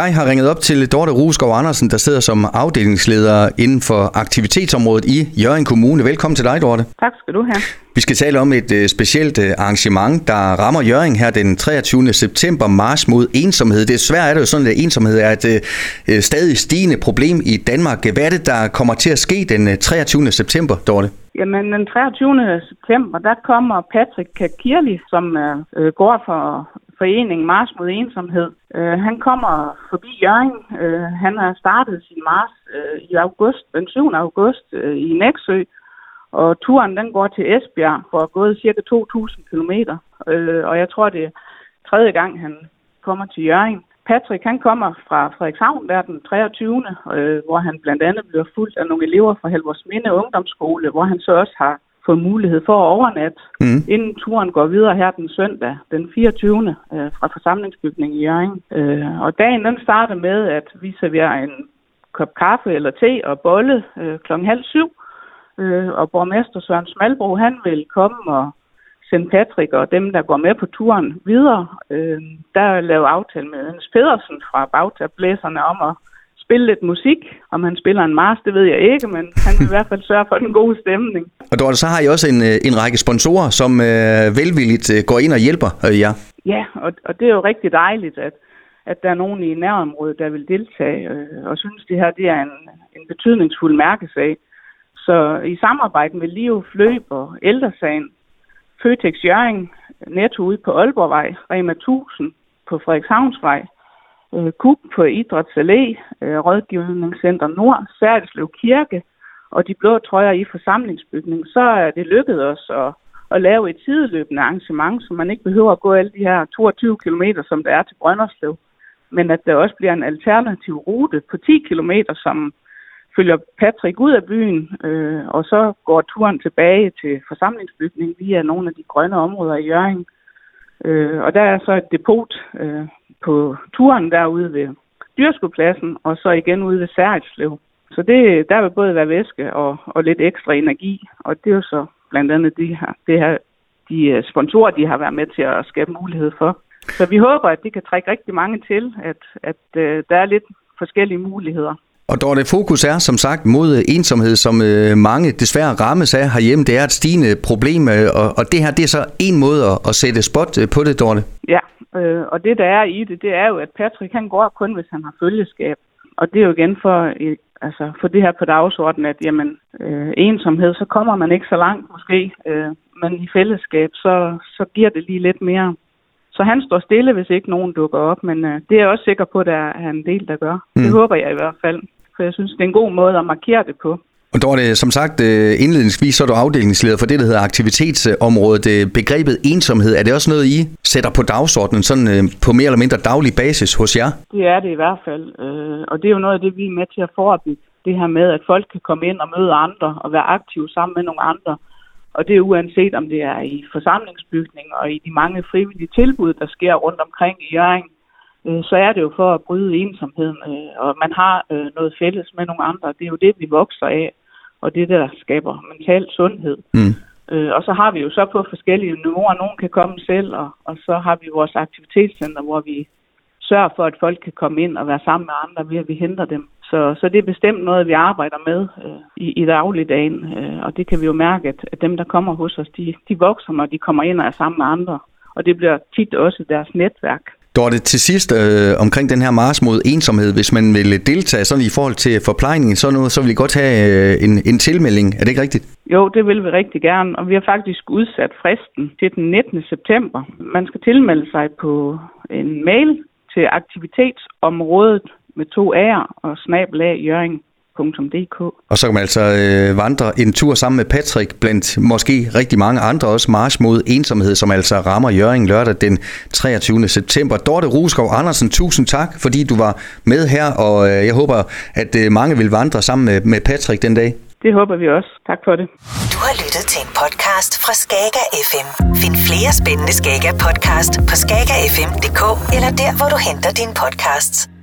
Jeg har ringet op til Dorte Rusgaard Andersen, der sidder som afdelingsleder inden for aktivitetsområdet i Jørgen Kommune. Velkommen til dig, Dorte. Tak skal du have. Vi skal tale om et uh, specielt uh, arrangement, der rammer Jørgen her den 23. september, Mars mod ensomhed. Desværre er det jo sådan, at ensomhed er et uh, stadig stigende problem i Danmark. Hvad er det, der kommer til at ske den uh, 23. september, Dorte? Jamen, den 23. september, der kommer Patrick Kakirli, som går for forening Mars mod ensomhed. Øh, han kommer forbi Jørgen. Øh, han har startet sin Mars øh, i august, den 7. august øh, i Næksø, og turen den går til Esbjerg for at gå cirka 2.000 km. Øh, og jeg tror, det er tredje gang, han kommer til Jørgen. Patrick han kommer fra Frederikshavn der den 23. Øh, hvor han blandt andet bliver fuldt af nogle elever fra Helvorsminde Ungdomsskole, hvor han så også har fået mulighed for at overnatte, mm. inden turen går videre her den søndag, den 24. Øh, fra forsamlingsbygningen i Jørgen. Øh, og dagen den starter med, at vi serverer en kop kaffe eller te og bolle øh, klokken halv syv. Øh, og borgmester Søren Smalbro, han vil komme og sende Patrick og dem, der går med på turen videre. Øh, der laver aftale med Hans Pedersen fra Bagtablæserne om at spille lidt musik. Om han spiller en mars, det ved jeg ikke, men han vil i hvert fald sørge for den gode stemning. Og Dorte, så har I også en, øh, en række sponsorer, som øh, velvilligt øh, går ind og hjælper øh, jer. Ja, og, og det er jo rigtig dejligt, at, at der er nogen i nærområdet, der vil deltage øh, og synes, det her det er en, en betydningsfuld mærkesag. Så i samarbejde med Liv Fløb og Ældresagen, Føtex Jørgen, Netto ude på Aalborgvej, Rema 1000 på Frederikshavnsvej, øh, KUB på Idræts Allé, øh, Rådgivningscenter Nord, Særdelsløv Kirke og de blå trøjer i forsamlingsbygningen, så er det lykkedes os at, at lave et sideløbende arrangement, så man ikke behøver at gå alle de her 22 km, som der er til Brønderslev, men at der også bliver en alternativ rute på 10 km, som følger Patrick ud af byen, øh, og så går turen tilbage til forsamlingsbygningen via nogle af de grønne områder i Jørgen. Øh, og der er så et depot øh, på turen derude ved Dyrskopladsen, og så igen ude ved Særitslev. Så det, der vil både være væske og, og lidt ekstra energi, og det er jo så blandt andet de her, det her, de øh, sponsorer, de har været med til at skabe mulighed for. Så vi håber, at det kan trække rigtig mange til, at, at øh, der er lidt forskellige muligheder. Og det fokus er som sagt mod ensomhed, som øh, mange desværre rammes af herhjemme. Det er et stigende problem, øh, og, og det her det er så en måde at, at sætte spot øh, på det, Dorte. Ja, øh, og det der er i det, det er jo, at Patrick han går kun, hvis han har følgeskab. Og det er jo igen for, øh, altså for det her på dagsordenen, at jamen, øh, ensomhed, så kommer man ikke så langt måske, øh, men i fællesskab, så, så giver det lige lidt mere. Så han står stille, hvis ikke nogen dukker op, men øh, det er jeg også sikker på, at der er en del, der gør. Mm. Det håber jeg i hvert fald for jeg synes, det er en god måde at markere det på. Og der var det, som sagt, øh, indledningsvis, så er du afdelingsleder for det, der hedder aktivitetsområdet. Øh, begrebet ensomhed, er det også noget, I sætter på dagsordenen sådan øh, på mere eller mindre daglig basis hos jer? Det er det i hvert fald, og det er jo noget af det, vi er med til at forebygge. Det her med, at folk kan komme ind og møde andre og være aktive sammen med nogle andre. Og det er uanset, om det er i forsamlingsbygning og i de mange frivillige tilbud, der sker rundt omkring i Jørgen øh, så er det jo for at bryde ensomheden, øh, og man har øh, noget fælles med nogle andre. Det er jo det, vi vokser af, og det der skaber mental sundhed. Mm. Øh, og så har vi jo så på forskellige niveauer, nogen kan komme selv, og, og så har vi vores aktivitetscenter, hvor vi sørger for, at folk kan komme ind og være sammen med andre ved, at vi henter dem. Så, så det er bestemt noget, vi arbejder med øh, i, i dagligdagen, øh, og det kan vi jo mærke, at, at dem, der kommer hos os, de, de vokser, når de kommer ind og er sammen med andre. Og det bliver tit også deres netværk, Dorte, til sidst øh, omkring den her mars mod ensomhed, hvis man vil deltage sådan i forhold til forplejningen, så, noget, så vil I godt have øh, en, en tilmelding. Er det ikke rigtigt? Jo, det vil vi rigtig gerne, og vi har faktisk udsat fristen til den 19. september. Man skal tilmelde sig på en mail til aktivitetsområdet med to A'er og snabelag Jørgen www.ensomhed.dk. Og så kan man altså øh, vandre en tur sammen med Patrick, blandt måske rigtig mange andre også, March mod ensomhed, som altså rammer Jørgen lørdag den 23. september. Dorte Ruskov Andersen, tusind tak, fordi du var med her, og øh, jeg håber, at øh, mange vil vandre sammen med, med Patrick den dag. Det håber vi også. Tak for det. Du har lyttet til en podcast fra Skager FM. Find flere spændende Skager podcast på skagerfm.dk eller der, hvor du henter dine podcasts.